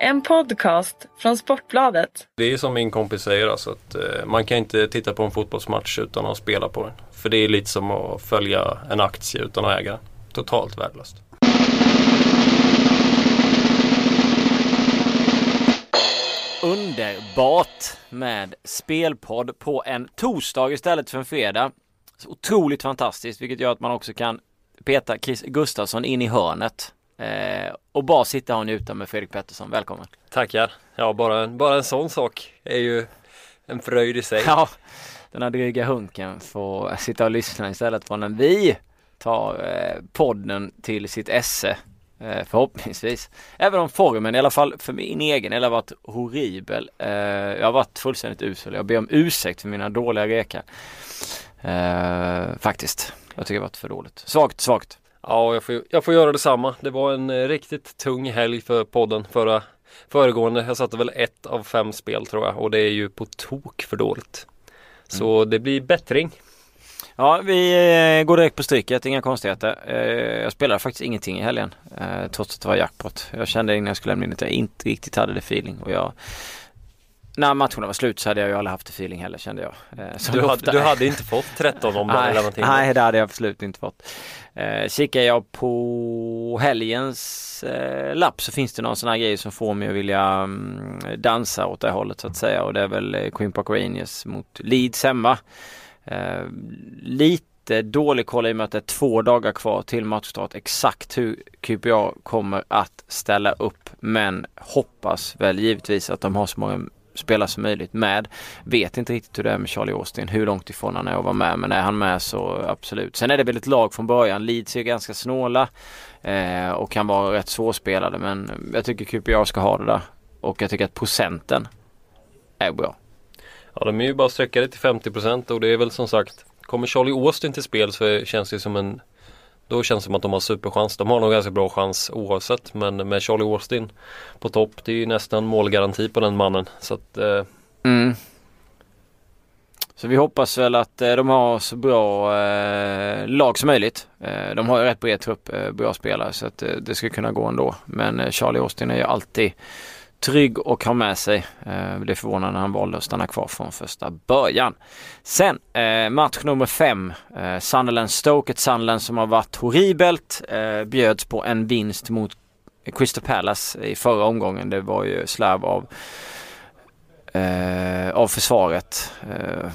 En podcast från Sportbladet. Det är som min kompis säger alltså att eh, man kan inte titta på en fotbollsmatch utan att spela på den. För det är lite som att följa en aktie utan att äga. Totalt värdelöst. Underbart med spelpodd på en torsdag istället för en fredag. Så otroligt fantastiskt vilket gör att man också kan peta Chris Gustafsson in i hörnet. Eh, och bara sitta och njuta med Fredrik Pettersson. Välkommen! Tackar! Ja, bara, bara en sån sak är ju en fröjd i sig. Ja, den här dryga hunken får sitta och lyssna istället för när vi tar eh, podden till sitt esse. Eh, förhoppningsvis. Även om formen i alla fall för min egen eller varit horribel. Eh, jag har varit fullständigt usel. Jag ber om ursäkt för mina dåliga rekar. Eh, faktiskt. Jag tycker det har varit för dåligt. Svagt, svagt. Ja, jag får, jag får göra detsamma. Det var en eh, riktigt tung helg för podden förra föregående. Jag satte väl ett av fem spel tror jag och det är ju på tok för dåligt. Så det blir bättring. Ja, vi eh, går direkt på stryket, inga konstigheter. Eh, jag spelade faktiskt ingenting i helgen trots att det var jackpot. Jag kände innan jag skulle lämna in att jag inte riktigt hade det feeling och jag när matcherna var slut så hade jag ju aldrig haft feeling heller kände jag. Eh, Du hade, du hade inte fått 13 om lämnat in det. nej, det hade jag absolut inte fått. Eh, kikar jag på helgens eh, lapp så finns det någon sån här grej som får mig att vilja mm, dansa åt det hållet så att säga och det är väl eh, Queen Park Rangers mot Leeds hemma. Eh, lite dålig koll i och med att det är två dagar kvar till matchstart exakt hur QPA kommer att ställa upp men hoppas väl givetvis att de har så många spelare som möjligt med. Vet inte riktigt hur det är med Charlie Austin, hur långt ifrån han är att vara med. Men är han med så absolut. Sen är det väl ett lag från början. Leeds är ganska snåla eh, och kan vara rätt svårspelade. Men jag tycker QPR ska ha det där. Och jag tycker att procenten är bra. Ja, de är ju bara sträckade till 50% och det är väl som sagt Kommer Charlie Austin till spel så känns det som en då känns det som att de har superchans. De har nog ganska bra chans oavsett men med Charlie Austin på topp det är ju nästan målgaranti på den mannen. Så att eh, Mm. Så vi hoppas väl att eh, de har så bra eh, lag som möjligt. Eh, de har ju rätt bred trupp, eh, bra spelare så att eh, det ska kunna gå ändå. Men eh, Charlie Austin är ju alltid trygg och har med sig. Eh, det är förvånande när han valde att stanna kvar från första början. Sen eh, match nummer fem. Eh, Sunderland Stoke, ett Sunderland som har varit horribelt. Eh, bjöds på en vinst mot Crystal Palace i förra omgången. Det var ju slarv av eh, av försvaret. Eh,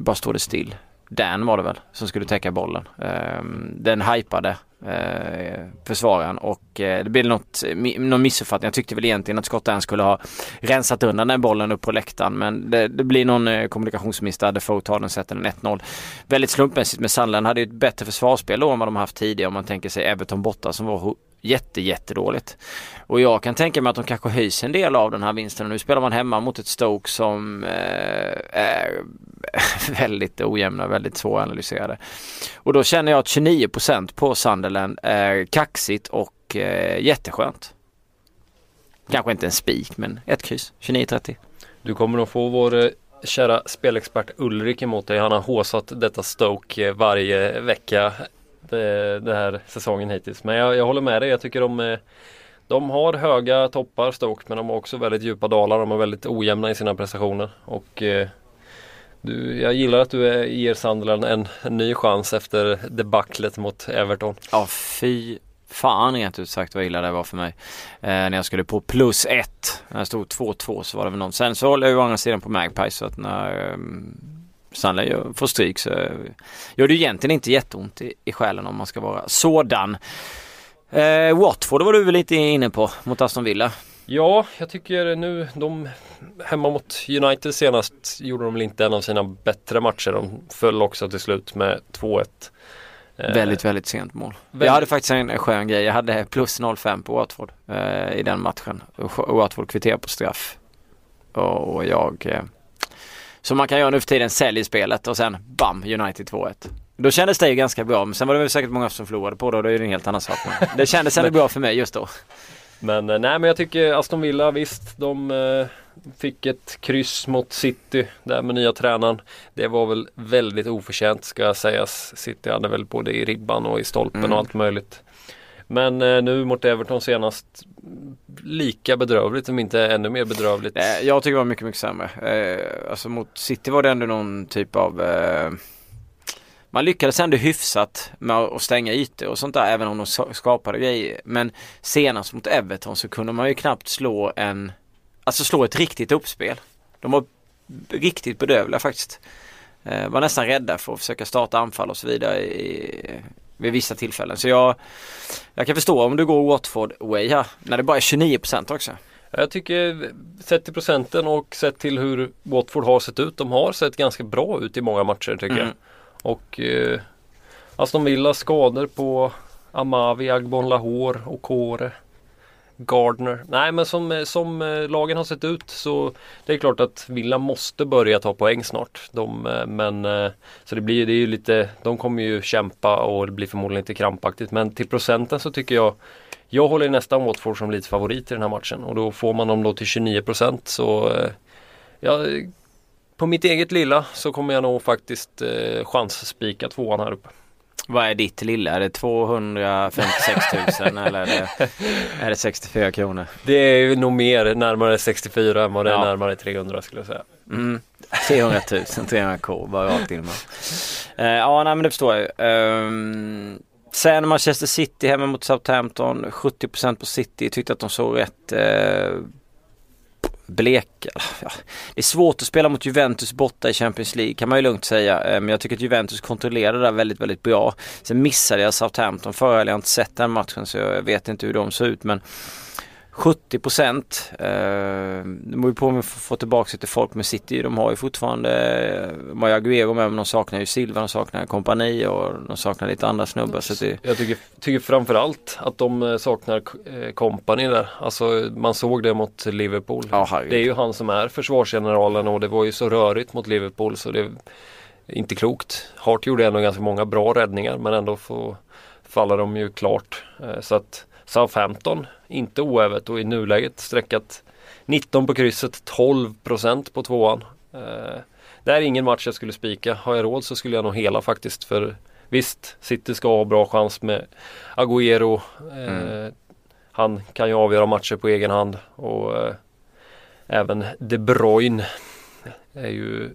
bara står det still. Dan var det väl som skulle täcka bollen. Ehm, den hypade eh, försvararen och eh, det blev något, någon missuppfattning. Jag tyckte väl egentligen att Scott Dan skulle ha rensat undan den bollen upp på läktaren men det, det blir någon eh, kommunikationsmiss där Defoe tar den sätter den 1-0. Väldigt slumpmässigt med Sandland hade ju ett bättre försvarsspel då än vad de haft tidigare om man tänker sig Everton borta som var jätte jättedåligt. Och jag kan tänka mig att de kanske höjs en del av den här vinsten. Nu spelar man hemma mot ett Stoke som eh, är väldigt ojämna, väldigt svåranalyserade. Och då känner jag att 29% på Sunderland är kaxigt och eh, jätteskönt. Kanske inte en spik men ett kryss, 29-30. du kommer att få vår eh, kära spelexpert Ulrik emot dig. Han har håsat detta Stoke eh, varje vecka det, den här säsongen hittills. Men jag, jag håller med dig. Jag tycker de eh, de har höga toppar Stoke men de har också väldigt djupa dalar. De är väldigt ojämna i sina prestationer. Och eh, du, jag gillar att du är, ger Sunderland en, en ny chans efter debaclet mot Everton. Ja fy fan rent ut sagt vad illa det var för mig. Eh, när jag skulle på plus ett. När jag stod 2-2 så var det väl någon. Sen så håller jag ju å andra sidan på MagPie. så att när ehm, eh, Sandler gör- får stryk så gör det ju egentligen inte jätteont i, i själen om man ska vara sådan. Eh, Watford var du väl lite inne på mot Aston Villa. Ja, jag tycker nu de hemma mot United senast gjorde de väl inte en av sina bättre matcher. De föll också till slut med 2-1. Eh, Väldigt, väldigt sent mål. väldigt- Jag hade faktiskt en skön grej. Jag hade plus 0-5 på Watford eh, i den matchen. Watford kvitterade på straff. Och, och jag, eh, som man kan göra nu för tiden, säljer spelet och sen bam, United 2-1. Då kändes det ju ganska bra, men sen var det väl säkert många som förlorade på det och då är det en helt annan sak. Men det kändes ändå bra för mig just då. Men eh, nej men jag tycker Aston Villa visst de eh, fick ett kryss mot City där med nya tränaren. Det var väl väldigt oförtjänt ska sägas. City hade väl både i ribban och i stolpen Mm. och allt möjligt. Men eh, nu mot Everton senast lika bedrövligt om inte ännu mer bedrövligt. Nej, Jag tycker det var mycket, mycket sämre. Eh, alltså mot City var det ändå någon typ av eh, man lyckades ändå hyfsat med att stänga ytor och sånt där även om de skapade grejer. Men senast mot Everton så kunde man ju knappt slå en, alltså slå ett riktigt uppspel. De var riktigt bedövliga faktiskt. Eh, var nästan rädda för att försöka starta anfall och så vidare i, vid vissa tillfällen. Så jag, jag kan förstå om du går Watford way här när det bara är 29% också. Jag tycker sett till procenten och sett till hur Watford har sett ut. De har sett ganska bra ut i många matcher tycker Mm. jag. Och eh, Aston Villa skador på Amavi, Agbon Lahore och Kåre. Gardner. Nej men som, som eh, lagen har sett ut så det är klart att Villa måste börja ta poäng snart. De, eh, men eh, så det blir det är ju lite, de kommer ju kämpa och det blir förmodligen lite krampaktigt. Men till procenten så tycker jag jag håller nästan Watford som lite favorit i den här matchen och då får man dem då till 29% så ja, på mitt eget lilla så kommer jag nog faktiskt eh, chansspika tvåan här uppe. Vad är ditt lilla? Är det 256 000 eller är det, är det 64 kronor? Det är ju nog mer närmare 64 än vad det är Ja. närmare 300 skulle jag säga. Mm. 300 000, 300 k bara rakt in. Eh, ja, nej men det förstår jag. Ehm, sen Manchester City hemma mot Southampton. 70% på City. Tyckte att de såg rätt eh, blek. Ja, det är svårt att spela mot Juventus borta i Champions League kan man ju lugnt säga. Eh, men jag tycker att Juventus kontrollerade det där väldigt, väldigt bra. Sen missade jag Southampton förra helgen. Jag har inte sett den matchen så jag vet inte hur de såg ut. Men 70 procent. Eh, det beror på om vi får få tillbaka lite folk med City. De har ju fortfarande ju Aguero med men de saknar ju Silva, de saknar kompani och de saknar lite andra snubbar. Så det, Jag tycker, tycker framförallt att de eh, saknar eh, kompani där. Alltså man såg det mot Liverpool. ja. Det är ju han som är försvarsgeneralen och det var ju så rörigt mot Liverpool så det är inte klokt. Hart gjorde ändå ganska många bra räddningar men ändå får, faller de ju klart. Eh, Så att Southampton, inte oävet och i nuläget sträckat 19 på krysset, 12 procent på tvåan. Eh, Det är ingen match jag skulle spika. Har jag råd så skulle jag nog hela faktiskt för visst, City ska ha bra chans med Agüero. Eh, Mm. Han kan ju avgöra matcher på egen hand och eh, även De Bruyne är ju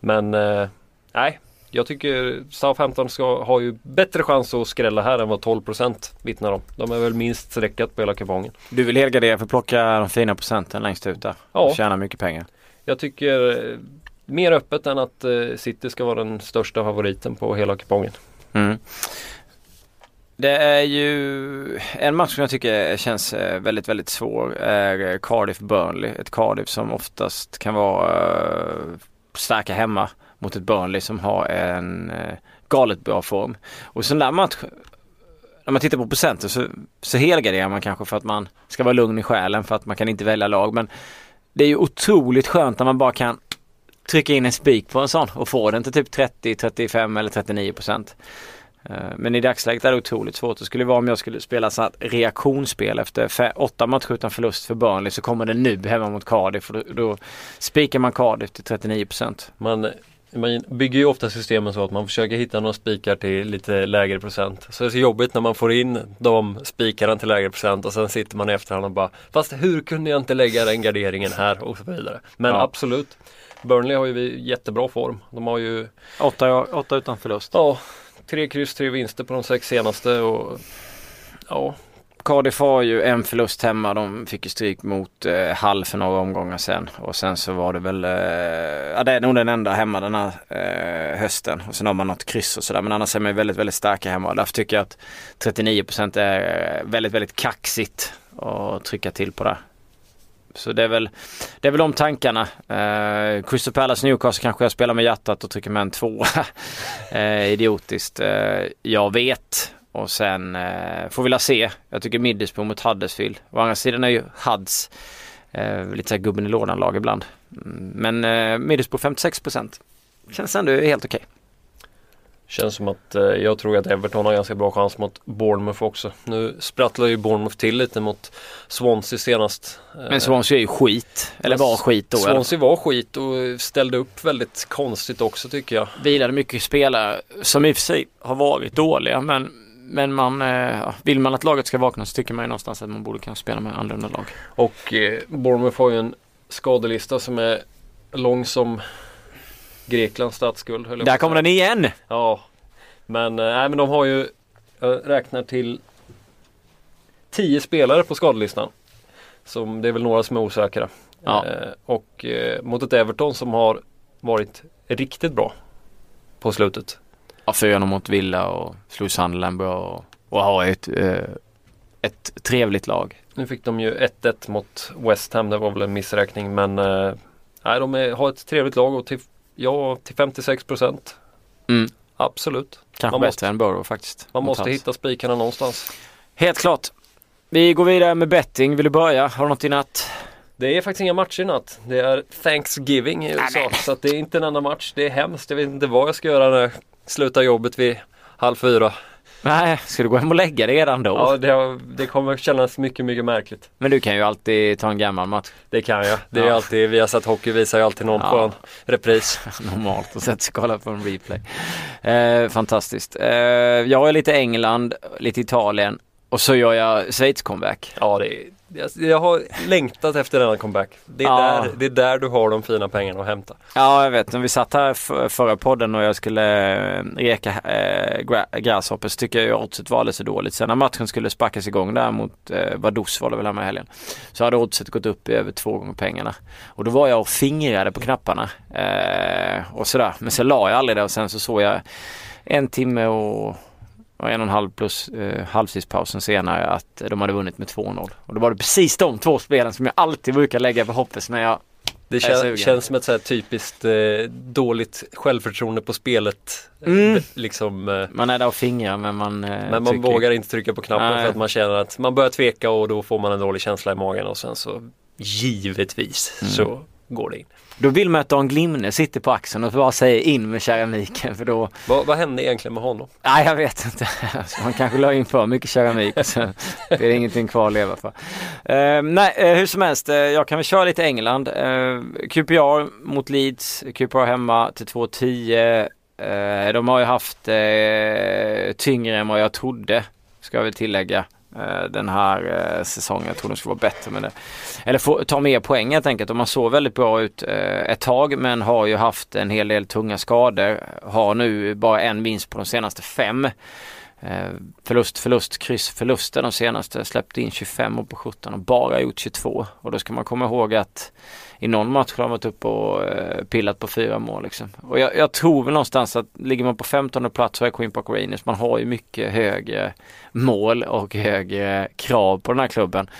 Men eh, nej, jag tycker Southampton ska ha ju bättre chans att skrälla här än vad 12% vittnar om. De är väl minst streckat på hela kupongen. Du vill helgardera för att plocka de fina procenten längst ut där. Ja. Och tjäna mycket pengar. Jag tycker eh, mer öppet än att eh, City ska vara den största favoriten på hela kupongen. Mm. Det är ju en match som jag tycker känns eh, väldigt, väldigt svår är Cardiff-Burnley. Ett Cardiff som oftast kan vara starka hemma mot ett Burnley som har en eh, galet bra form. Och i sån där match, när man tittar på procenten så, så helgarderar man kanske för att man ska vara lugn i själen för att man kan inte välja lag. Men det är ju otroligt skönt när man bara kan trycka in en spik på en sån och få den till typ 30, 35 eller 39 procent. Eh, men i dagsläget är det otroligt svårt. Det skulle vara om jag skulle spela så att reaktionsspel efter fe- åtta matcher utan förlust för Burnley så kommer det nu hemma mot Cardiff. Då, då spikar man Cardiff till 39 procent. Man, man bygger ju ofta systemen så att man försöker hitta några spikar till lite lägre procent. Så det är så jobbigt när man får in de spikarna till lägre procent och sen sitter man i efterhand och bara Fast hur kunde jag inte lägga den garderingen här och så vidare. Men Ja. absolut Burnley har ju jättebra form. De har ju Åtta, åtta utan förlust. ja, tre kryss, tre vinster på de sex senaste och ja, Cardiff har ju en förlust hemma. De fick ju stryk mot eh, Hall för några omgångar sen. Och sen så var det väl, eh, ja det är nog den enda hemma den här eh, hösten. Och sen har man något kryss och sådär. Men annars är man ju väldigt, väldigt starka hemma. Därför tycker jag att 39% är eh, väldigt, väldigt kaxigt att trycka till på det. Så det är väl, det är väl de tankarna. Eh, Crystal Palace Newcastle kanske jag spelar med hjärtat och trycker med en tvåa. eh, idiotiskt. Eh, jag vet. Och sen eh, får vi la se. Jag tycker Middlesbrough mot Huddersfield. Å andra sidan är ju Huds eh, lite såhär gubben i lådan-lag ibland. Mm, men eh, Middlesbrough 56% känns ändå helt okej. Känns som att eh, jag tror att Everton har ganska bra chans mot Bournemouth också. Nu sprattlar ju Bournemouth till lite mot Swansea senast. Eh, Men Swansea är ju skit. Eller var skit då. eller? Swansea var skit och ställde upp väldigt konstigt också tycker jag. Vilade mycket spelare som i och för sig har varit dåliga men men man, eh, vill man att laget ska vakna så tycker man ju någonstans att man borde kunna spela med annorlunda lag. Och eh, Bournemouth har ju en skadelista som är lång som Greklands statsskuld. Där på kommer den igen! Ja, men, eh, nej, men de har ju, jag räknar till 10 spelare på skadelistan. Som, det är väl några som är osäkra. Ja. Eh, och eh, mot ett Everton som har varit riktigt bra på slutet. Ja, 4 mot Villa och slog Sunderland bra och, och har ett, eh, ett trevligt lag. Nu fick de ju 1-1 mot West Ham, det var väl en missräkning men eh, nej, de är, har ett trevligt lag och till, ja, till 56 procent. Mm. Absolut. Kanske Man bättre måste- än Borough faktiskt. Man måste hitta spikarna någonstans. Helt klart. Vi går vidare med betting. Vill du börja? Har du något i natt? Det är faktiskt inga matcher i natt. Det är Thanksgiving i USA. Så att det är inte en enda match. Det är hemskt. Jag vet inte vad jag ska göra när slutar jobbet vid halv fyra. Nej, ska du gå hem och lägga dig redan då? Ja, det, det kommer kännas mycket, mycket märkligt. Men du kan ju alltid ta en gammal match. Det kan jag. Det är Ja. alltid, vi har sett hockey visar ju alltid någon Ja. skön repris. Normalt och sätta sig och kolla på en replay. Eh, fantastiskt. Eh, jag är lite England, lite Italien och så gör jag Schweiz comeback. Ja, det är, jag, jag har längtat efter denna comeback. Det är, Ja. där, det är där du har de fina pengarna att hämta. Ja, jag vet. När vi satt här f- förra podden och jag skulle eh, reka eh, gra- Grasshopper så tycker jag oddset var alldeles för dåligt. Sen när matchen skulle sparkas igång där mot eh, Vaduz var det väl här med helgen. Så hade oddset gått upp i över två gånger pengarna. Och då var jag och fingrade på knapparna. Eh, och sådär. Men så la jag aldrig det och sen så såg jag en timme och och en och en halv plus eh, halvtidspausen senare att de hade vunnit med 2-0. Och då var det precis de två spelen som jag alltid brukar lägga på hoppes när jag Det kän, känns som ett så typiskt eh, dåligt självförtroende på spelet. Mm. Eh, Liksom, eh, Man är där och fingrar men man... eh, men man vågar inte trycka på knappen Nej. för att man känner att man börjar tveka och då får man en dålig känsla i magen och sen så givetvis Mm. så går det in. Då vill man att Dan Glimne sitter på axeln och bara säger in med keramiken för då... Vad, vad hände egentligen med honom? Nej jag vet inte. Man kanske la in för mycket keramik och sen blir det ingenting kvar att leva för. Eh, nej eh, hur som helst, eh, jag kan väl köra lite England. Uh, QPR mot Leeds, QPR hemma till 2-10. Eh, de har ju haft uh, tyngre än vad jag trodde, ska jag väl tillägga. Eh, den här eh, säsongen. Jag tror de skulle vara bättre med det. Eller få, ta mer poäng helt enkelt. De har såg väldigt bra ut eh, ett tag men har ju haft en hel del tunga skador. Har nu bara en vinst på de senaste fem. Eh, förlust, förlust, kryss, förluster de senaste. Släppte in 25 och på 17 och bara gjort 22. Och då ska man komma ihåg att i någon match har de varit uppe och eh, pillat på fyra mål liksom. Och jag, jag tror väl någonstans att ligger man på 15 plats så är Queen Park Rangers. Man har ju mycket högre mål och högre krav på den här klubben.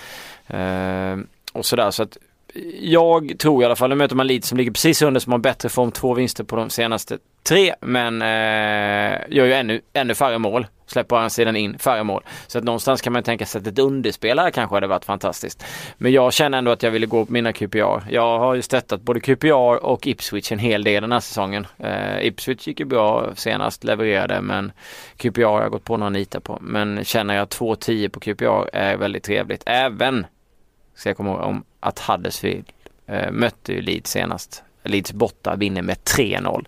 Eh, och sådär så att jag tror i alla fall, nu möter man Leeds som ligger precis under som har bättre form, två vinster på de senaste tre men eh, gör ju ännu, ännu färre mål. Släpper han sidan in färre mål. Så att någonstans kan man tänka sig att ett underspel här kanske hade varit fantastiskt. Men jag känner ändå att jag ville gå på mina QPR. Jag har ju stöttat både QPR och Ipswich en hel del den här säsongen. Eh, Ipswich gick ju bra senast, levererade men QPR har jag gått på några nitar på. Men känner jag 2-10 på QPR är väldigt trevligt. Även, ska jag komma ihåg, om att Huddersfield eh, mötte ju Leeds senast. Leeds borta vinner med 3-0.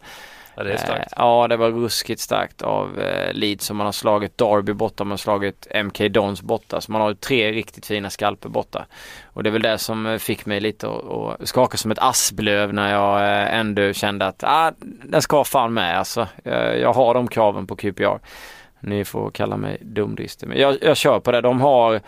Ja, det är starkt. Eh, ja, det var ruskigt starkt av eh, Leeds som man har slagit Derby borta, man har slagit MK Dons borta. Så man har tre riktigt fina skalper borta. Och det är väl det som eh, fick mig lite att skaka som ett asplöv när jag eh, ändå kände att ah, den ska fan med alltså. Jag, jag har de kraven på QPR. Ni får kalla mig dumdristig. Men jag, jag kör på det. De har,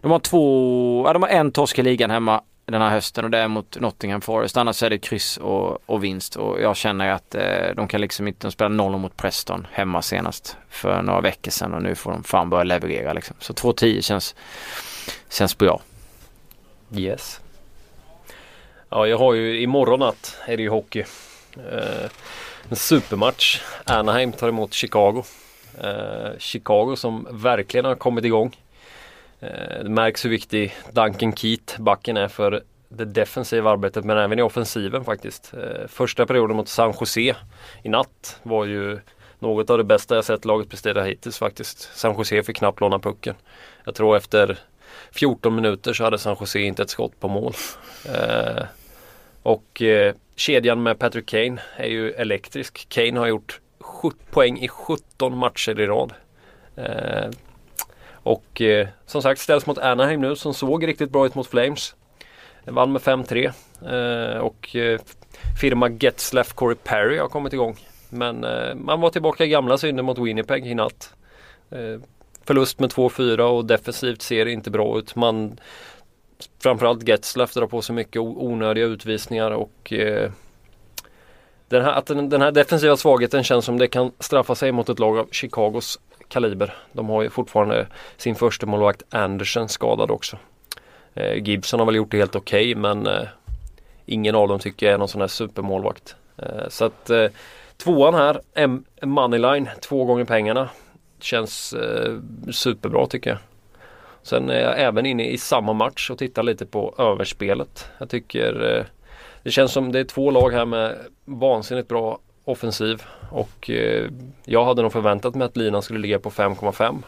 de har två, ja, de har en torsk i ligan hemma den här hösten och det är mot Nottingham Forest. Annars är det kryss och, och vinst och jag känner att eh, de kan liksom inte, de spelade noll mot Preston hemma senast för några veckor sedan och nu får de fan börja leverera liksom. Så 2-10 känns, känns bra. Yes. Ja, jag har ju imorgon natt är det ju hockey. Eh, en supermatch. Anaheim tar emot Chicago. Eh, Chicago som verkligen har kommit igång. Eh, det märks hur viktig Duncan Keat, backen, är för det defensiva arbetet men även i offensiven faktiskt. Eh, första perioden mot San Jose i natt var ju något av det bästa jag sett laget prestera hittills faktiskt. San Jose fick knappt låna pucken. Jag tror efter 14 minuter så hade San Jose inte ett skott på mål. Eh, och eh, kedjan med Patrick Kane är ju elektrisk. Kane har gjort 7 poäng i 17 matcher i rad. Eh, och eh, som sagt ställs mot Anaheim nu som såg riktigt bra ut mot Flames. Vann med 5-3 eh, och eh, firma Getzlaff Corey Perry har kommit igång. Men eh, man var tillbaka i gamla synder mot Winnipeg i natt. Eh, förlust med 2-4 och defensivt ser det inte bra ut. Man Framförallt Getzlaff drar på sig mycket onödiga utvisningar och eh, den, här, att den, den, här defensiva svagheten känns som det kan straffa sig mot ett lag av Chicagos kaliber. De har ju fortfarande sin första målvakt Anderson skadad också. Eh, Gibson har väl gjort det helt okej okay, men eh, ingen av dem tycker jag är någon sån här supermålvakt. Eh, så att eh, tvåan här, M Moneyline, två gånger pengarna. Känns eh, superbra tycker jag. Sen är jag även inne i samma match och tittar lite på överspelet. Jag tycker eh, det känns som det är två lag här med vansinnigt bra offensiv och eh, jag hade nog förväntat mig att linan skulle ligga på 5,5.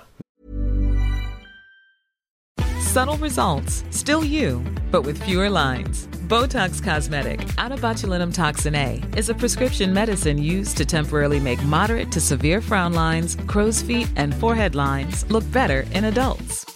Subtle results, still you, but with fewer lines. Botox Cosmetic, out botulinum toxin A, is a prescription medicine used to temporarily make moderate to severe frown lines, crow's feet, and forehead lines look better in adults.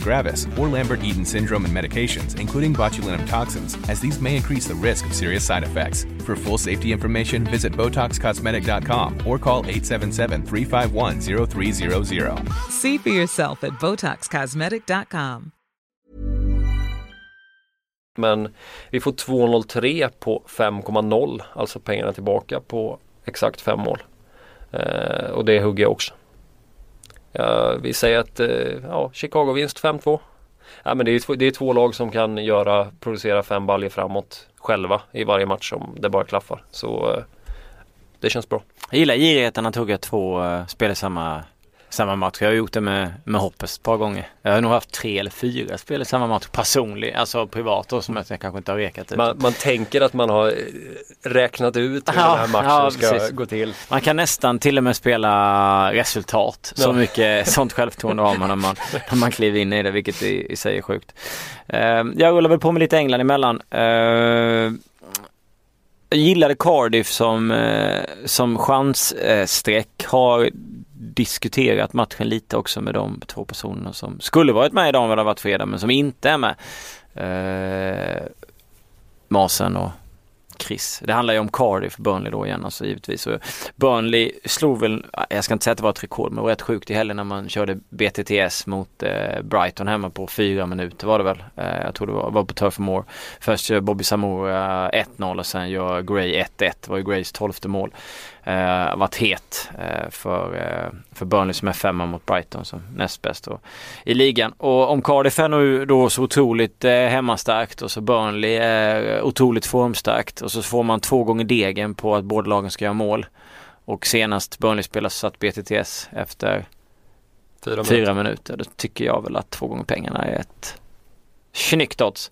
gravis, or Lambert-Eaton syndrome and medications, including botulinum toxins, as these may increase the risk of serious side effects. For full safety information, visit BotoxCosmetic.com or call 877-351-0300. See for yourself at BotoxCosmetic.com. Men vi får 2,03 på 5,0, alltså pengarna tillbaka på exakt fem mål. Eh, och det hugger jag också. Ja, vi säger att eh, ja, Chicago vinst 5-2. Ja, men det, är, det är två lag som kan göra, producera fem baljer framåt själva i varje match om det bara klaffar. Så eh, det känns bra. Jag gillar girigheten att hugga två eh, spel i samma samma match. Jag har gjort det med, med Hoppes ett par gånger. Jag har nog haft tre eller fyra spel i samma match personligen, alltså privat då som jag kanske inte har rekat ut. Man, man tänker att man har eh, räknat ut hur ja, den här matchen ja, ska precis. gå till. Man kan nästan till och med spela resultat. Så mycket sånt självförtroende har man när man, när man kliver in i det, vilket i, i sig är sjukt. Uh, jag rullar väl på med lite England emellan. Uh, jag gillade Cardiff som, eh, som chansstreck. Har diskuterat matchen lite också med de två personerna som skulle varit med idag om det hade varit fredag men som inte är med. Eh, Masen och Chris. Det handlar ju om Cardiff, Burnley då igen alltså givetvis. Och Burnley slog väl, äh, jag ska inte säga att det var ett rekord, men det var rätt sjukt i helgen när man körde BTTS mot eh, Brighton hemma på fyra minuter var det väl. Eh, jag tror det var, var på Turf Moor. Först gör Bobby Samora 1-0 och sen gör Gray 1-1. Det var ju Grays tolfte mål eh, varit het eh, för, eh, för Burnley som är femma mot Brighton som näst bäst i ligan. Och om Cardiff är nu då så otroligt eh, hemmastarkt och så Burnley är otroligt formstarkt och så får man två gånger degen på att båda lagen ska göra mål. Och senast Burnley spelade så satt BTTS efter fyra minuter. fyra minuter. Då tycker jag väl att två gånger pengarna är ett snyggt odds.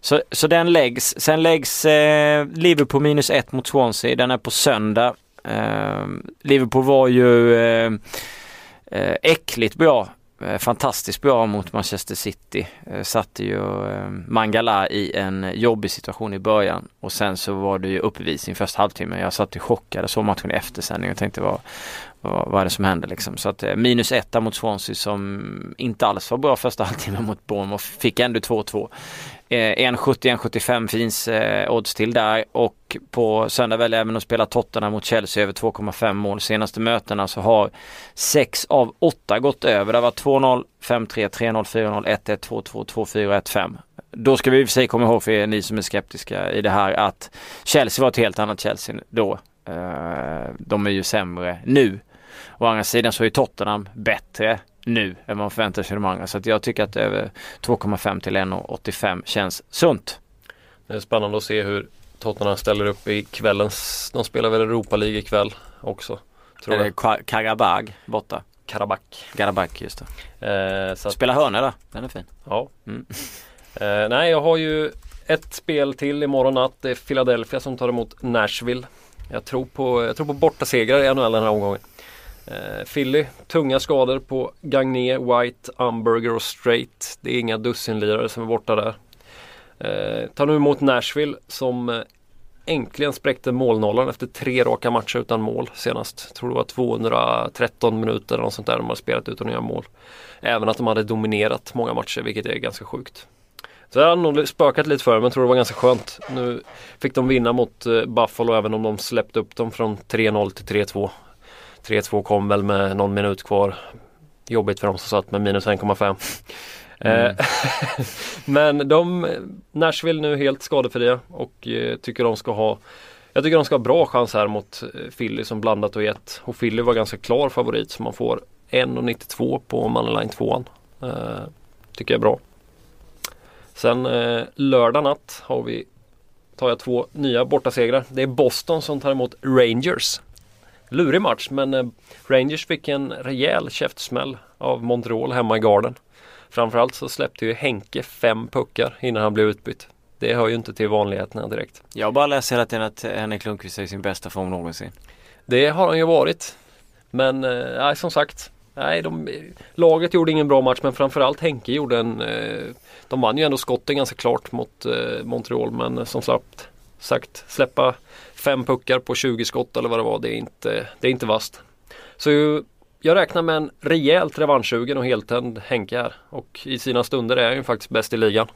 Så, så den läggs. Sen läggs eh, Liverpool minus ett mot Swansea. Den är på söndag. Eh, Liverpool var ju ehm, eh, äckligt bra. Eh, fantastiskt bra mot Manchester City. Eh, satte ju eh, Mangala i en jobbig situation i början och sen så var det ju uppvisning första halvtimmen. Jag satt i chockad och såg matchen i eftersändning och tänkte vad, vad, vad är det som händer liksom. Så att eh, minus etta mot Swansea som inte alls var bra första halvtimmen mot Bournemouth. Fick ändå 2-2. Eh, 1,70-1,75 finns eh, odds till där och på söndag väljer jag även att spela Tottenham mot Chelsea över 2,5 mål. Senaste mötena så har 6 av 8 gått över. Det var 2-0, 5-3, 3-0, 4-0, 1-1, 2-2, 2-4 1-5. Då ska vi i och för sig komma ihåg för er, ni som är skeptiska i det här att Chelsea var ett helt annat Chelsea då. Eh, de är ju sämre nu. Å andra sidan så är Tottenham bättre nu än man förväntar sig de andra. Så jag tycker att över 2,5 till 1,85 känns sunt. Det är spännande att se hur Tottenham ställer upp i kvällens, de spelar väl Europa League ikväll också. Tror Eller Karabag borta. Karabakh. Garabak just det. Eh, så att, Spela hörna där, den är fin. ja. Mm. Eh, nej, jag har ju ett spel till imorgon natt. Det är Philadelphia som tar emot Nashville. Jag tror på, jag tror på bortasegrar i NHL den här omgången. Eh, Philly, tunga skador på Gagné, White, Umberger och Straight. Det är inga dussinlirare som är borta där. Eh, tar nu emot Nashville som eh, äntligen spräckte målnollan efter tre raka matcher utan mål senast. Jag tror det var 213 minuter eller något sånt där de har spelat utan att göra mål. Även att de hade dominerat många matcher vilket är ganska sjukt. Så det hade nog spökat lite för dem, men jag tror det var ganska skönt. Nu fick de vinna mot eh, Buffalo även om de släppte upp dem från 3-0 till 3-2. 3-2 kom väl med någon minut kvar. Jobbigt för dem som satt med minus 1,5. Mm. Eh, Men de, Nashville nu helt skadefria och eh, tycker de ska ha Jag tycker de ska ha bra chans här mot eh, Philly som blandat och gett. Och Philly var ganska klar favorit så man får 1,92 på Moneyline 2 eh, Tycker jag är bra. Sen eh, lördag natt har vi tar jag två nya bortasegrar. Det är Boston som tar emot Rangers. Lurig match men eh, Rangers fick en rejäl käftsmäll av Montreal hemma i Garden. Framförallt så släppte ju Henke fem puckar innan han blev utbytt. Det hör ju inte till vanligheterna direkt. Jag bara läser hela tiden att Henrik Lundqvist är i sin bästa form någonsin. Det har han ju varit. Men eh, som sagt. Nej, de, laget gjorde ingen bra match men framförallt Henke gjorde en eh, De vann ju ändå skotten ganska klart mot eh, Montreal men eh, som sagt, sagt släppa fem puckar på 20 skott eller vad det var det är inte, det är inte vast. Så jag räknar med en rejält revanschsugen och heltänd Henke här och i sina stunder är han ju faktiskt bäst i ligan.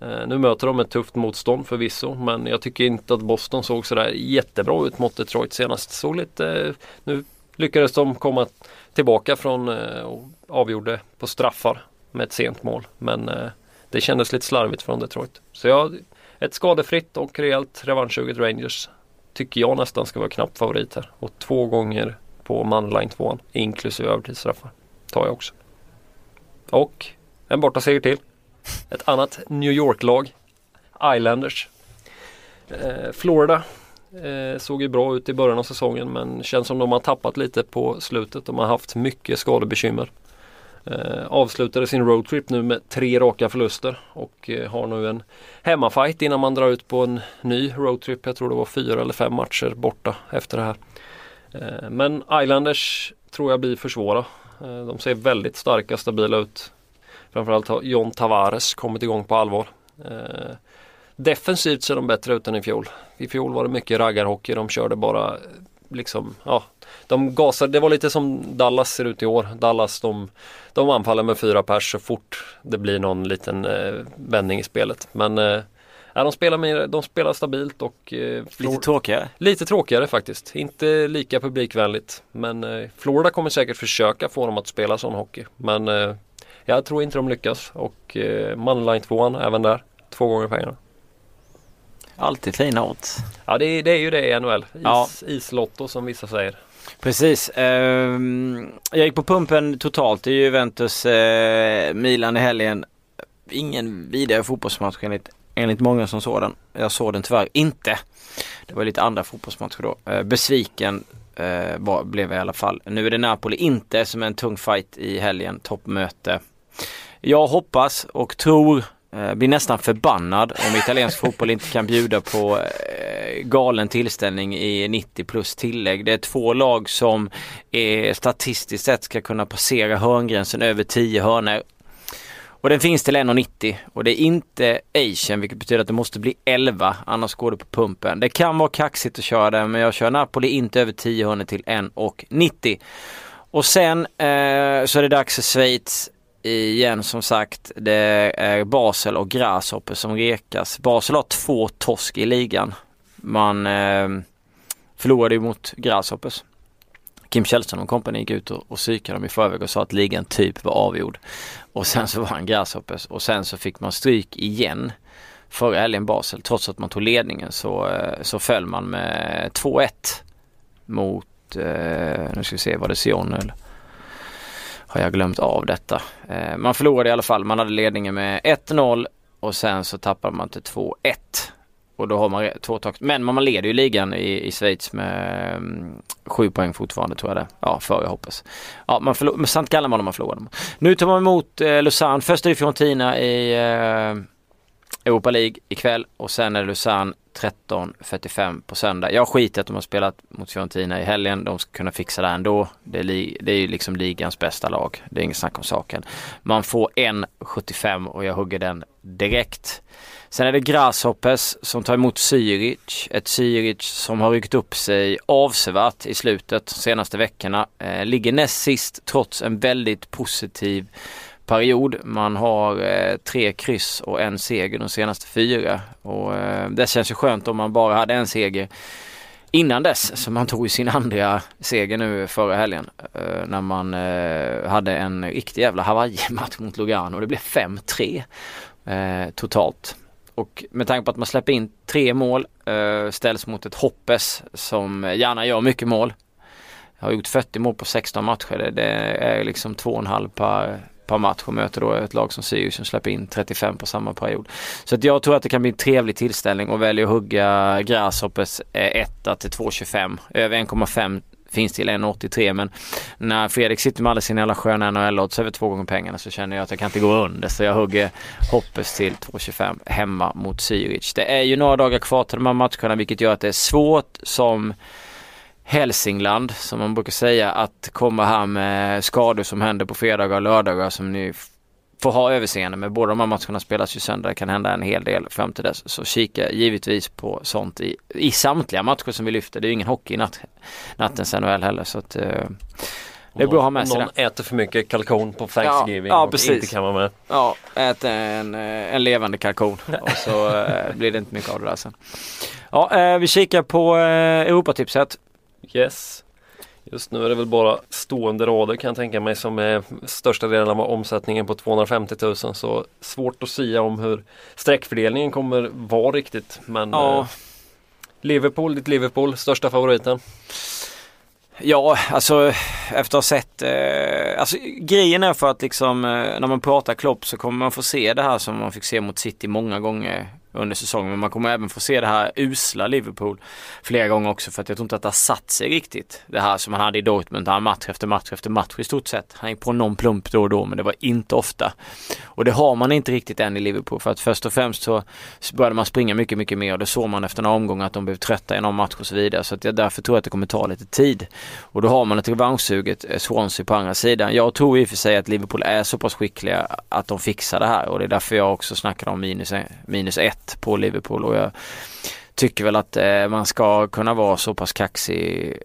Eh, nu möter de ett tufft motstånd förvisso men jag tycker inte att Boston såg sådär jättebra ut mot Detroit senast. Såg lite, eh, nu lyckades de komma tillbaka från eh, och avgjorde på straffar med ett sent mål. Men det kändes lite slarvigt från Detroit. Så jag, ett skadefritt och rejält revanschsuget Rangers tycker jag nästan ska vara knapp favorit här. Och två gånger på manline 2 inklusive övertidsstraffar tar jag också. Och en bortaseger till. Ett annat New York-lag. Islanders. Eh, Florida eh, såg ju bra ut i början av säsongen men känns som de har tappat lite på slutet. De har haft mycket skadebekymmer. Eh, avslutade sin roadtrip nu med tre raka förluster och eh, har nu en hemmafight innan man drar ut på en ny roadtrip. Jag tror det var fyra eller fem matcher borta efter det här. Eh, men Islanders tror jag blir för svåra. Eh, de ser väldigt starka, stabila ut. Framförallt har John Tavares kommit igång på allvar. Eh, defensivt ser de bättre ut än i fjol. I fjol var det mycket raggarhockey. De körde bara liksom, ja. De gasade, det var lite som Dallas ser ut i år. Dallas de, de anfaller med fyra pers så fort det blir någon liten eh, vändning i spelet. Men eh, de, spelar mer, de spelar stabilt och eh, Lite tråkigare. Lite tråkigare faktiskt. Inte lika publikvänligt. Men eh, Florida kommer säkert försöka få dem att spela sån hockey. Men eh, jag tror inte de lyckas. Och eh, Moneyline 2 även där. Två gånger pengarna. Alltid fina odds. Ja det, är- det är ju det i NHL. Is, Ja. Islotto som vissa säger. Precis. Ehm, jag gick på pumpen totalt i Juventus eh, Milan i helgen. Ingen vidare fotbollsmatch enligt, enligt många som såg den. Jag såg den tyvärr inte. Det var lite andra fotbollsmatcher då. Eh, besviken eh, var, blev jag i alla fall. Nu är det Napoli inte som är en tung fight i helgen. Toppmöte. Jag hoppas och tror Eh, blir nästan förbannad om italiensk fotboll inte kan bjuda på eh, galen tillställning i 90 plus tillägg. Det är två lag som eh, statistiskt sett ska kunna passera hörngränsen över 10 hörnor. Och den finns till 1,90 och det är inte Asian vilket betyder att det måste bli 11 annars går det på pumpen. Det kan vara kaxigt att köra den men jag kör Napoli inte över 10 hörnor till 1,90. Och sen eh, så är det dags för Schweiz igen som sagt. Det är Basel och Grasshopper som rekas. Basel har två torsk i ligan. Man eh, förlorade ju mot Grasshoppers. Kim Källström och kompani gick ut och, och psykade dem i förväg och sa att ligan typ var avgjord. Och sen så var han Grasshoppers och sen så fick man stryk igen förra helgen Basel. Trots att man tog ledningen så, eh, så föll man med 2-1 mot, eh, nu ska vi se, var det Sion eller? Har jag glömt av detta. Eh, man förlorade i alla fall, man hade ledningen med 1-0 och sen så tappade man till 2-1. Och då har man två tak. Men man leder ju ligan i, i Schweiz med um, sju poäng fortfarande tror jag det. Ja, för jag hoppas. Ja, man förlor, med St. Gallen var de man förlorade. Nu tar man emot eh, Lausanne. Först är det Fiorentina i eh, Europa League ikväll och sen är det Lausanne 13.45 på söndag. Jag skiter att de har spelat mot Fiorentina i helgen. De ska kunna fixa det ändå. Det är, li- det är ju liksom ligans bästa lag. Det är inget snack om saken. Man får 1.75 och jag hugger den direkt. Sen är det Grasshoppers som tar emot Zürich. Ett Zürich som har ryckt upp sig avsevärt i slutet de senaste veckorna. Eh, ligger näst sist trots en väldigt positiv period. Man har eh, tre kryss och en seger de senaste fyra. Och eh, det känns ju skönt om man bara hade en seger innan dess. Så man tog ju sin andra seger nu förra helgen. Eh, när man eh, hade en riktig jävla Hawaii-match mot Lugano. Det blev 5-3 eh, totalt. Och med tanke på att man släpper in tre mål eh, ställs mot ett Hoppes som gärna gör mycket mål. Jag Har gjort 40 mål på 16 matcher. Det är liksom 2,5 per, par matcher och möter då ett lag som Sirius som släpper in 35 på samma period. Så att jag tror att det kan bli en trevlig tillställning och väljer att hugga Grasshoppers eh, 1 till 2,25. Över 1,5 finns till 1,83 men när Fredrik sitter med alla sina jävla sköna NHL-odds över två gånger pengarna så känner jag att jag kan inte gå under så jag hugger Hoppes till 2,25 hemma mot Zürich. Det är ju några dagar kvar till de här matcherna vilket gör att det är svårt som Hälsingland som man brukar säga att komma här med skador som händer på fredagar och lördagar som ni får ha överseende med. Båda de här matcherna spelas ju söndag. Det kan hända en hel del fram till dess. Så kika givetvis på sånt i, i samtliga matcher som vi lyfter. Det är ju ingen hockey i natt, nattens NHL heller. Så att, eh, det är bra att ha med sig Någon det. äter för mycket kalkon på Thanksgiving Ja, ja, och precis. inte kan vara med. Ja, ät en, eh, en levande kalkon och så eh, blir det inte mycket av det där sen. Ja, eh, vi kikar på eh, Europatipset. Yes. Just nu är det väl bara stående rader kan jag tänka mig som är största delen av omsättningen på 250 000 så svårt att säga om hur sträckfördelningen kommer vara riktigt men Ja. eh, Liverpool, ditt Liverpool, största favoriten? Ja, alltså efter att ha sett, eh, alltså grejen är för att liksom eh, när man pratar Klopp så kommer man få se det här som man fick se mot City många gånger under säsongen. Men man kommer även få se det här usla Liverpool flera gånger också för att jag tror inte att det har satt sig riktigt. Det här som han hade i Dortmund, han match efter match efter match i stort sett. Han gick på någon plump då och då men det var inte ofta. Och det har man inte riktigt än i Liverpool för att först och främst så började man springa mycket, mycket mer och det såg man efter några omgångar att de blev trötta i någon match och så vidare. Så att jag därför tror jag att det kommer ta lite tid. Och då har man ett revanschsuget eh, Swansea på andra sidan. Jag tror i och för sig att Liverpool är så pass skickliga att de fixar det här och det är därför jag också snackar om minus, minus ett på Liverpool och jag tycker väl att eh, man ska kunna vara så pass kaxig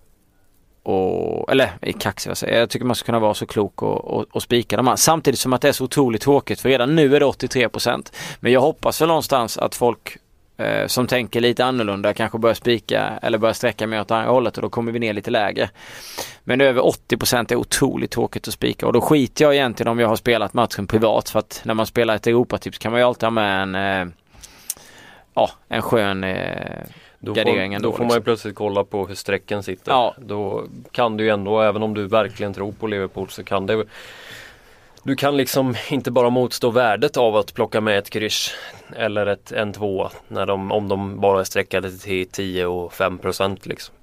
och, eller kaxig vad säger jag, jag tycker man ska kunna vara så klok och, och, och spika de här. Samtidigt som att det är så otroligt tråkigt för redan nu är det 83% Men jag hoppas väl någonstans att folk eh, som tänker lite annorlunda kanske börjar spika eller börjar sträcka mer åt andra hållet och då kommer vi ner lite lägre. Men över 80% är otroligt tråkigt att spika och då skiter jag egentligen om jag har spelat matchen privat för att när man spelar ett Europatips kan man ju alltid ha med en eh, ja, en skön eh, Då Gardering får, ändå, då får man liksom. ju plötsligt kolla på hur strecken sitter. Ja. Då kan du ju ändå, även om du verkligen tror på Liverpool så kan det du kan liksom inte bara motstå värdet av att plocka med ett kryss eller ett, en tvåa när de, om de bara är streckade till 10 och 5 procent liksom.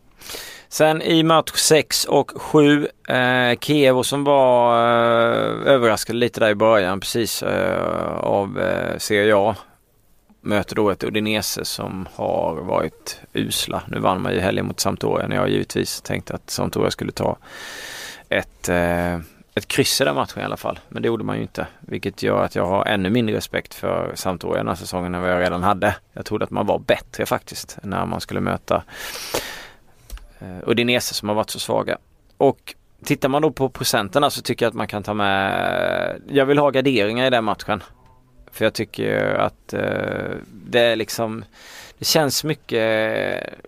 Sen i match 6 och 7 eh, Kiev som var eh, överraskade lite där i början precis eh, av eh, Serie A. Möter då ett Udinese som har varit usla. Nu vann man ju helgen mot Sampdoria när jag givetvis tänkte att Sampdoria skulle ta ett, eh, ett kryss i den matchen i alla fall. Men det gjorde man ju inte. Vilket gör att jag har ännu mindre respekt för Sampdoria den här säsongen än vad jag redan hade. Jag trodde att man var bättre faktiskt när man skulle möta eh, Udinese som har varit så svaga. Och tittar man då på procenterna så tycker jag att man kan ta med, jag vill ha garderingar i den matchen. För jag tycker ju att eh, det är liksom, det känns mycket,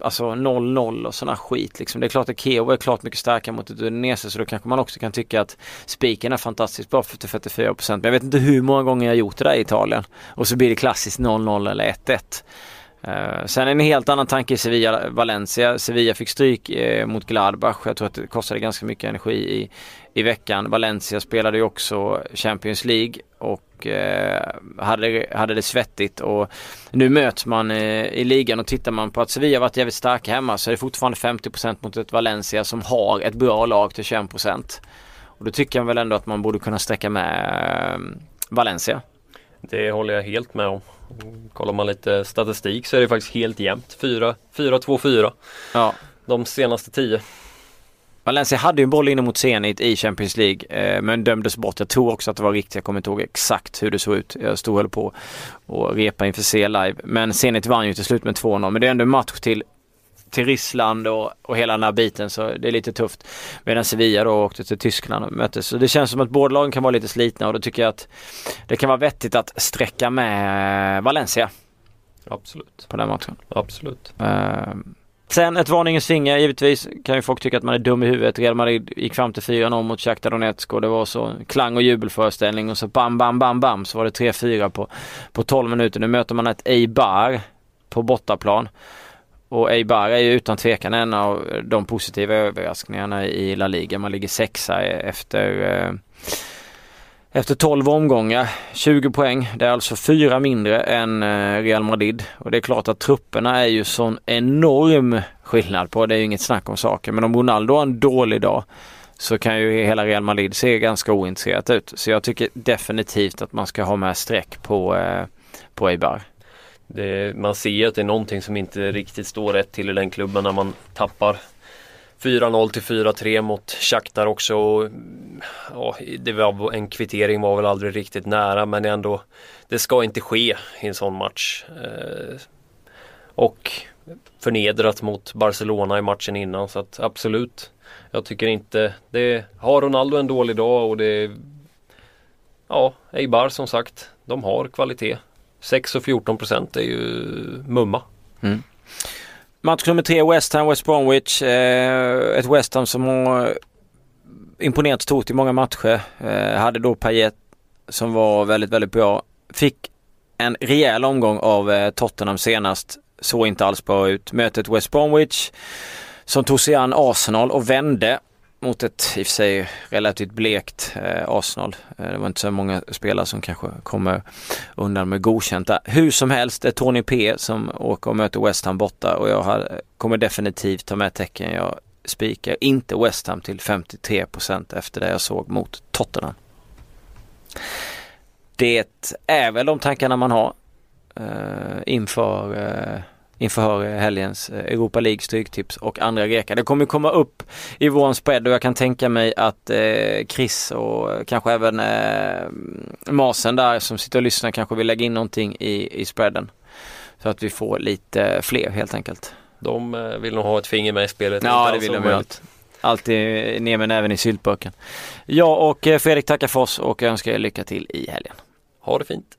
alltså 0-0 och sådana skit liksom. Det är klart att Keo är klart mycket starkare mot ett Udinese så då kanske man också kan tycka att spiken är fantastiskt bra för 44% Men jag vet inte hur många gånger jag har gjort det där i Italien. Och så blir det klassiskt 0-0 eller 1-1. Uh, sen en helt annan tanke i Sevilla-Valencia. Sevilla fick stryk uh, mot Gladbach. Jag tror att det kostade ganska mycket energi i, i veckan. Valencia spelade ju också Champions League och uh, hade, hade det svettigt. Och nu möts man i ligan och tittar man på att Sevilla varit jävligt starka hemma så är det fortfarande 50% mot ett Valencia som har ett bra lag till 21%. Och då tycker jag väl ändå att man borde kunna sträcka med Valencia. Det håller jag helt med om. Kollar man lite statistik så är det faktiskt helt jämnt. 4-2-4. Ja. De senaste 10. Valencia hade ju en boll inne mot Zenit i Champions League eh, men dömdes bort. Jag tror också att det var riktigt. Jag kommer inte ihåg exakt hur det såg ut. Jag stod och höll på och repa inför C live. Men Zenit vann ju till slut med 2-0. Men det är ändå en match till till Ryssland och, och hela den här biten så det är lite tufft. Medan Sevilla då åkte till Tyskland och möttes. Så det känns som att båda lagen kan vara lite slitna och då tycker jag att det kan vara vettigt att sträcka med Valencia. Absolut. På den matchen. Absolut. Uh, sen ett varningens finger givetvis kan ju folk tycka att man är dum i huvudet. Real Madrid gick fram till 4-0 mot Shakhtar Donetsk och det var så klang och jubelföreställning och så bam bam bam bam så var det 3-4 på, på 12 minuter. Nu möter man ett Eibar på bortaplan. Och Eibar är ju utan tvekan en av de positiva överraskningarna i La Liga. Man ligger sexa e- efter eh, efter 12 omgångar, 20 poäng. Det är alltså fyra mindre än eh, Real Madrid. Och det är klart att trupperna är ju sån enorm skillnad på. Det är ju inget snack om saker. Men om Ronaldo har en dålig dag så kan ju hela Real Madrid se ganska ointresserat ut. Så jag tycker definitivt att man ska ha med streck på, eh, på Eibar. Det, man ser att det är någonting som inte riktigt står rätt till i den klubben när man tappar 4-0 till 4-3 mot Shakhtar också. Och, ja, det var, en kvittering var väl aldrig riktigt nära men ändå Det ska inte ske i en sån match. Eh, och förnedrat mot Barcelona i matchen innan så att absolut Jag tycker inte det Har Ronaldo en dålig dag och det Ja, Eibar som sagt De har kvalitet 6 och 14 procent är ju mumma. Mm. Match nummer tre, West Ham, West Bromwich. Eh, ett West Ham som har imponerat stort i många matcher. Eh, hade då Payet som var väldigt, väldigt bra. Fick en rejäl omgång av eh, Tottenham senast. Såg inte alls bra ut. Mötet West Bromwich som tog sig an Arsenal och vände mot ett i och för sig relativt blekt eh, Arsenal. Eh, det var inte så många spelare som kanske kommer undan med godkänta. Hur som helst, det är Tony P som åker och möter West Ham borta och jag har, kommer definitivt ta med tecken. Jag spikar inte West Ham till 53% efter det jag såg mot Tottenham. Det är väl de tankarna man har eh, inför eh, inför helgens eh, Europa League stryktips och andra rekar. Det kommer komma upp i våran spread och jag kan tänka mig att eh, Chris och kanske även eh, Masen där som sitter och lyssnar kanske vill lägga in någonting i, i spreaden. Så att vi får lite fler helt enkelt. De vill nog ha ett finger med i spelet. Ja, det vill de ju. Alltid ner med näven i syltburken. Jag och Fredrik tackar för oss och önskar er lycka till i helgen. Ha det fint.